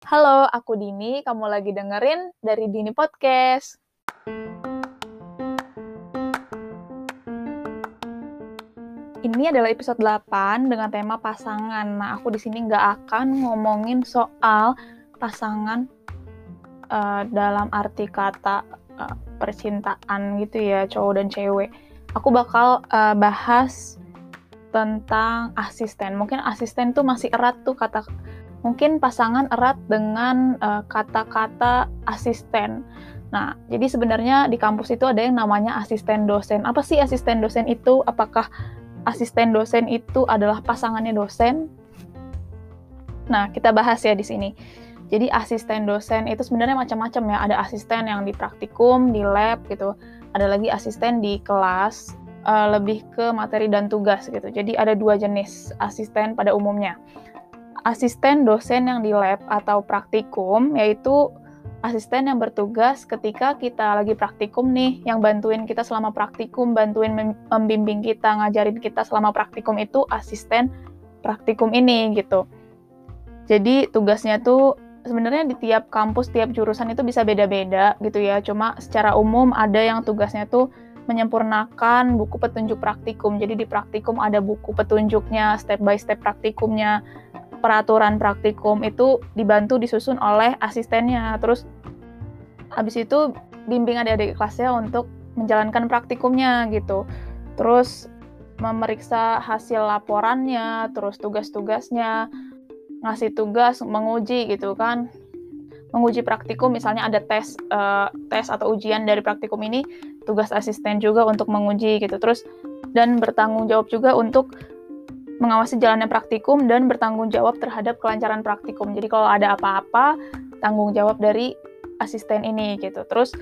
Halo, aku Dini. Kamu lagi dengerin dari Dini Podcast. Ini adalah episode 8 dengan tema pasangan. Nah, aku di sini nggak akan ngomongin soal pasangan uh, dalam arti kata uh, percintaan gitu ya, cowok dan cewek. Aku bakal uh, bahas tentang asisten. Mungkin asisten tuh masih erat tuh kata mungkin pasangan erat dengan eh, kata-kata uh, asisten. Nah, jadi sebenarnya di kampus itu ada yang namanya asisten dosen. Apa sih asisten dosen itu? Apakah asisten dosen itu adalah pasangannya dosen? Nah, kita bahas ya di sini. Jadi asisten dosen itu sebenarnya macam-macam ya. Ada asisten yang di praktikum, di lab gitu. Ada lagi asisten di kelas, uh, lebih ke materi dan tugas gitu. Jadi ada dua jenis asisten pada umumnya asisten dosen yang di lab atau praktikum, yaitu asisten yang bertugas ketika kita lagi praktikum nih, yang bantuin kita selama praktikum, bantuin membimbing kita, ngajarin kita selama praktikum itu asisten praktikum ini gitu. Jadi tugasnya tuh sebenarnya di tiap kampus, tiap jurusan itu bisa beda-beda gitu ya. Cuma secara umum ada yang tugasnya tuh menyempurnakan buku petunjuk praktikum. Jadi di praktikum ada buku petunjuknya, step by step praktikumnya peraturan praktikum itu dibantu disusun oleh asistennya. Terus habis itu bimbing adik-adik kelasnya untuk menjalankan praktikumnya gitu. Terus memeriksa hasil laporannya, terus tugas-tugasnya, ngasih tugas menguji gitu kan. Menguji praktikum misalnya ada tes uh, tes atau ujian dari praktikum ini, tugas asisten juga untuk menguji gitu. Terus dan bertanggung jawab juga untuk mengawasi jalannya praktikum dan bertanggung jawab terhadap kelancaran praktikum. Jadi kalau ada apa-apa, tanggung jawab dari asisten ini gitu. Terus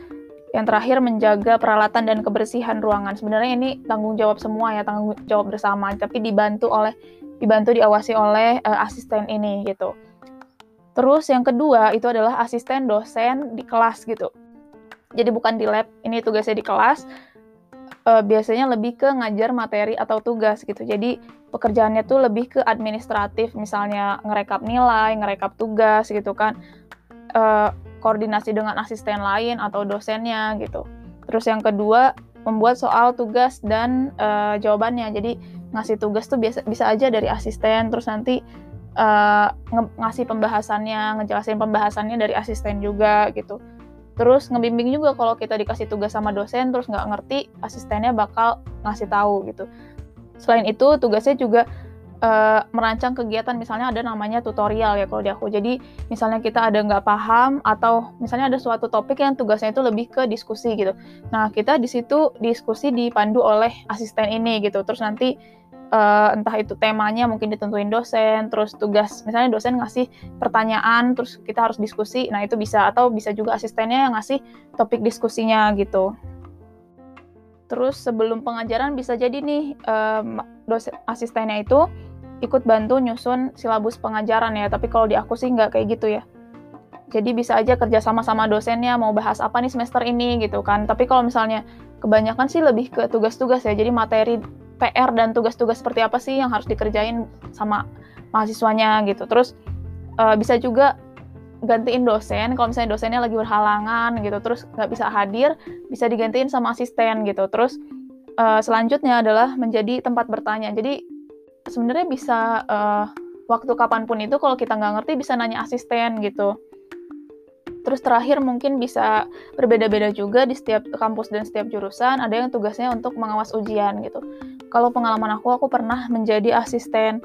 yang terakhir menjaga peralatan dan kebersihan ruangan. Sebenarnya ini tanggung jawab semua ya, tanggung jawab bersama, tapi dibantu oleh dibantu diawasi oleh uh, asisten ini gitu. Terus yang kedua itu adalah asisten dosen di kelas gitu. Jadi bukan di lab, ini tugasnya di kelas. Uh, biasanya lebih ke ngajar materi atau tugas gitu. Jadi pekerjaannya tuh lebih ke administratif, misalnya ngerekap nilai, ngerekap tugas gitu kan, e, koordinasi dengan asisten lain atau dosennya gitu. Terus yang kedua membuat soal tugas dan e, jawabannya. Jadi ngasih tugas tuh biasa bisa aja dari asisten, terus nanti nge ngasih pembahasannya, ngejelasin pembahasannya dari asisten juga gitu. Terus ngebimbing juga kalau kita dikasih tugas sama dosen terus nggak ngerti, asistennya bakal ngasih tahu gitu. Selain itu, tugasnya juga uh, merancang kegiatan. Misalnya ada namanya tutorial ya kalau di aku. Jadi misalnya kita ada nggak paham atau misalnya ada suatu topik yang tugasnya itu lebih ke diskusi gitu. Nah kita di situ diskusi dipandu oleh asisten ini gitu. Terus nanti uh, entah itu temanya mungkin ditentuin dosen terus tugas misalnya dosen ngasih pertanyaan terus kita harus diskusi nah itu bisa atau bisa juga asistennya yang ngasih topik diskusinya gitu Terus sebelum pengajaran bisa jadi nih um, dosen asistennya itu ikut bantu nyusun silabus pengajaran ya. Tapi kalau di aku sih nggak kayak gitu ya. Jadi bisa aja kerja sama sama dosennya mau bahas apa nih semester ini gitu kan. Tapi kalau misalnya kebanyakan sih lebih ke tugas-tugas ya. Jadi materi PR dan tugas-tugas seperti apa sih yang harus dikerjain sama mahasiswanya gitu. Terus uh, bisa juga gantiin dosen kalau misalnya dosennya lagi berhalangan gitu terus nggak bisa hadir bisa digantiin sama asisten gitu. Terus uh, selanjutnya adalah menjadi tempat bertanya. Jadi sebenarnya bisa uh, waktu kapan pun itu kalau kita nggak ngerti bisa nanya asisten gitu. Terus terakhir mungkin bisa berbeda-beda juga di setiap kampus dan setiap jurusan ada yang tugasnya untuk mengawas ujian gitu kalau pengalaman aku aku pernah menjadi asisten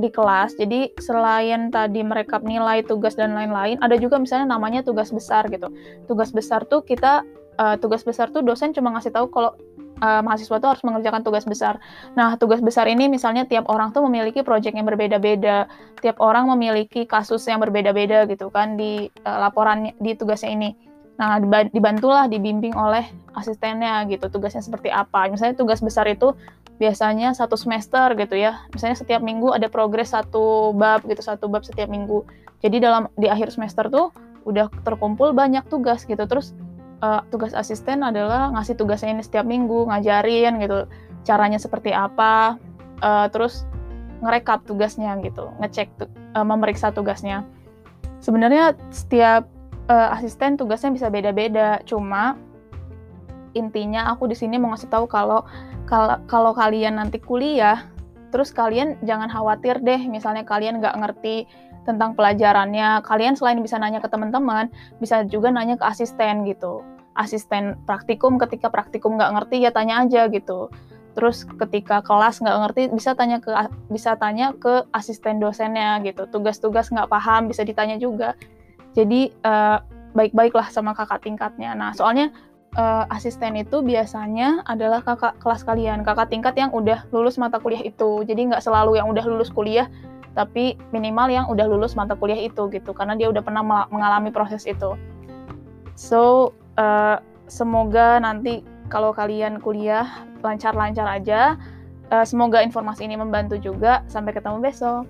di kelas. Jadi selain tadi merekap nilai, tugas dan lain-lain, ada juga misalnya namanya tugas besar gitu. Tugas besar tuh kita uh, tugas besar tuh dosen cuma ngasih tahu kalau uh, mahasiswa tuh harus mengerjakan tugas besar. Nah, tugas besar ini misalnya tiap orang tuh memiliki proyek yang berbeda-beda, tiap orang memiliki kasus yang berbeda-beda gitu kan di uh, laporan di tugasnya ini. Nah, dibantulah dibimbing oleh asistennya gitu, tugasnya seperti apa. Misalnya tugas besar itu biasanya satu semester gitu ya. Misalnya setiap minggu ada progres satu bab gitu, satu bab setiap minggu. Jadi dalam di akhir semester tuh udah terkumpul banyak tugas gitu. Terus uh, tugas asisten adalah ngasih tugasnya ini setiap minggu, ngajarin gitu, caranya seperti apa, uh, terus ngerekap tugasnya gitu, ngecek uh, memeriksa tugasnya. sebenarnya setiap uh, asisten tugasnya bisa beda-beda cuma intinya aku di sini mau ngasih tahu kalau kalau kalian nanti kuliah terus kalian jangan khawatir deh misalnya kalian nggak ngerti tentang pelajarannya kalian selain bisa nanya ke teman-teman bisa juga nanya ke asisten gitu. Asisten praktikum ketika praktikum nggak ngerti ya tanya aja gitu. Terus ketika kelas nggak ngerti bisa tanya ke bisa tanya ke asisten dosennya gitu. Tugas-tugas nggak paham bisa ditanya juga. Jadi uh, baik-baiklah sama kakak tingkatnya. Nah soalnya uh, asisten itu biasanya adalah kakak kelas kalian, kakak tingkat yang udah lulus mata kuliah itu. Jadi nggak selalu yang udah lulus kuliah, tapi minimal yang udah lulus mata kuliah itu gitu, karena dia udah pernah mengalami proses itu. So uh, semoga nanti kalau kalian kuliah lancar-lancar aja. Uh, semoga informasi ini membantu juga. Sampai ketemu besok.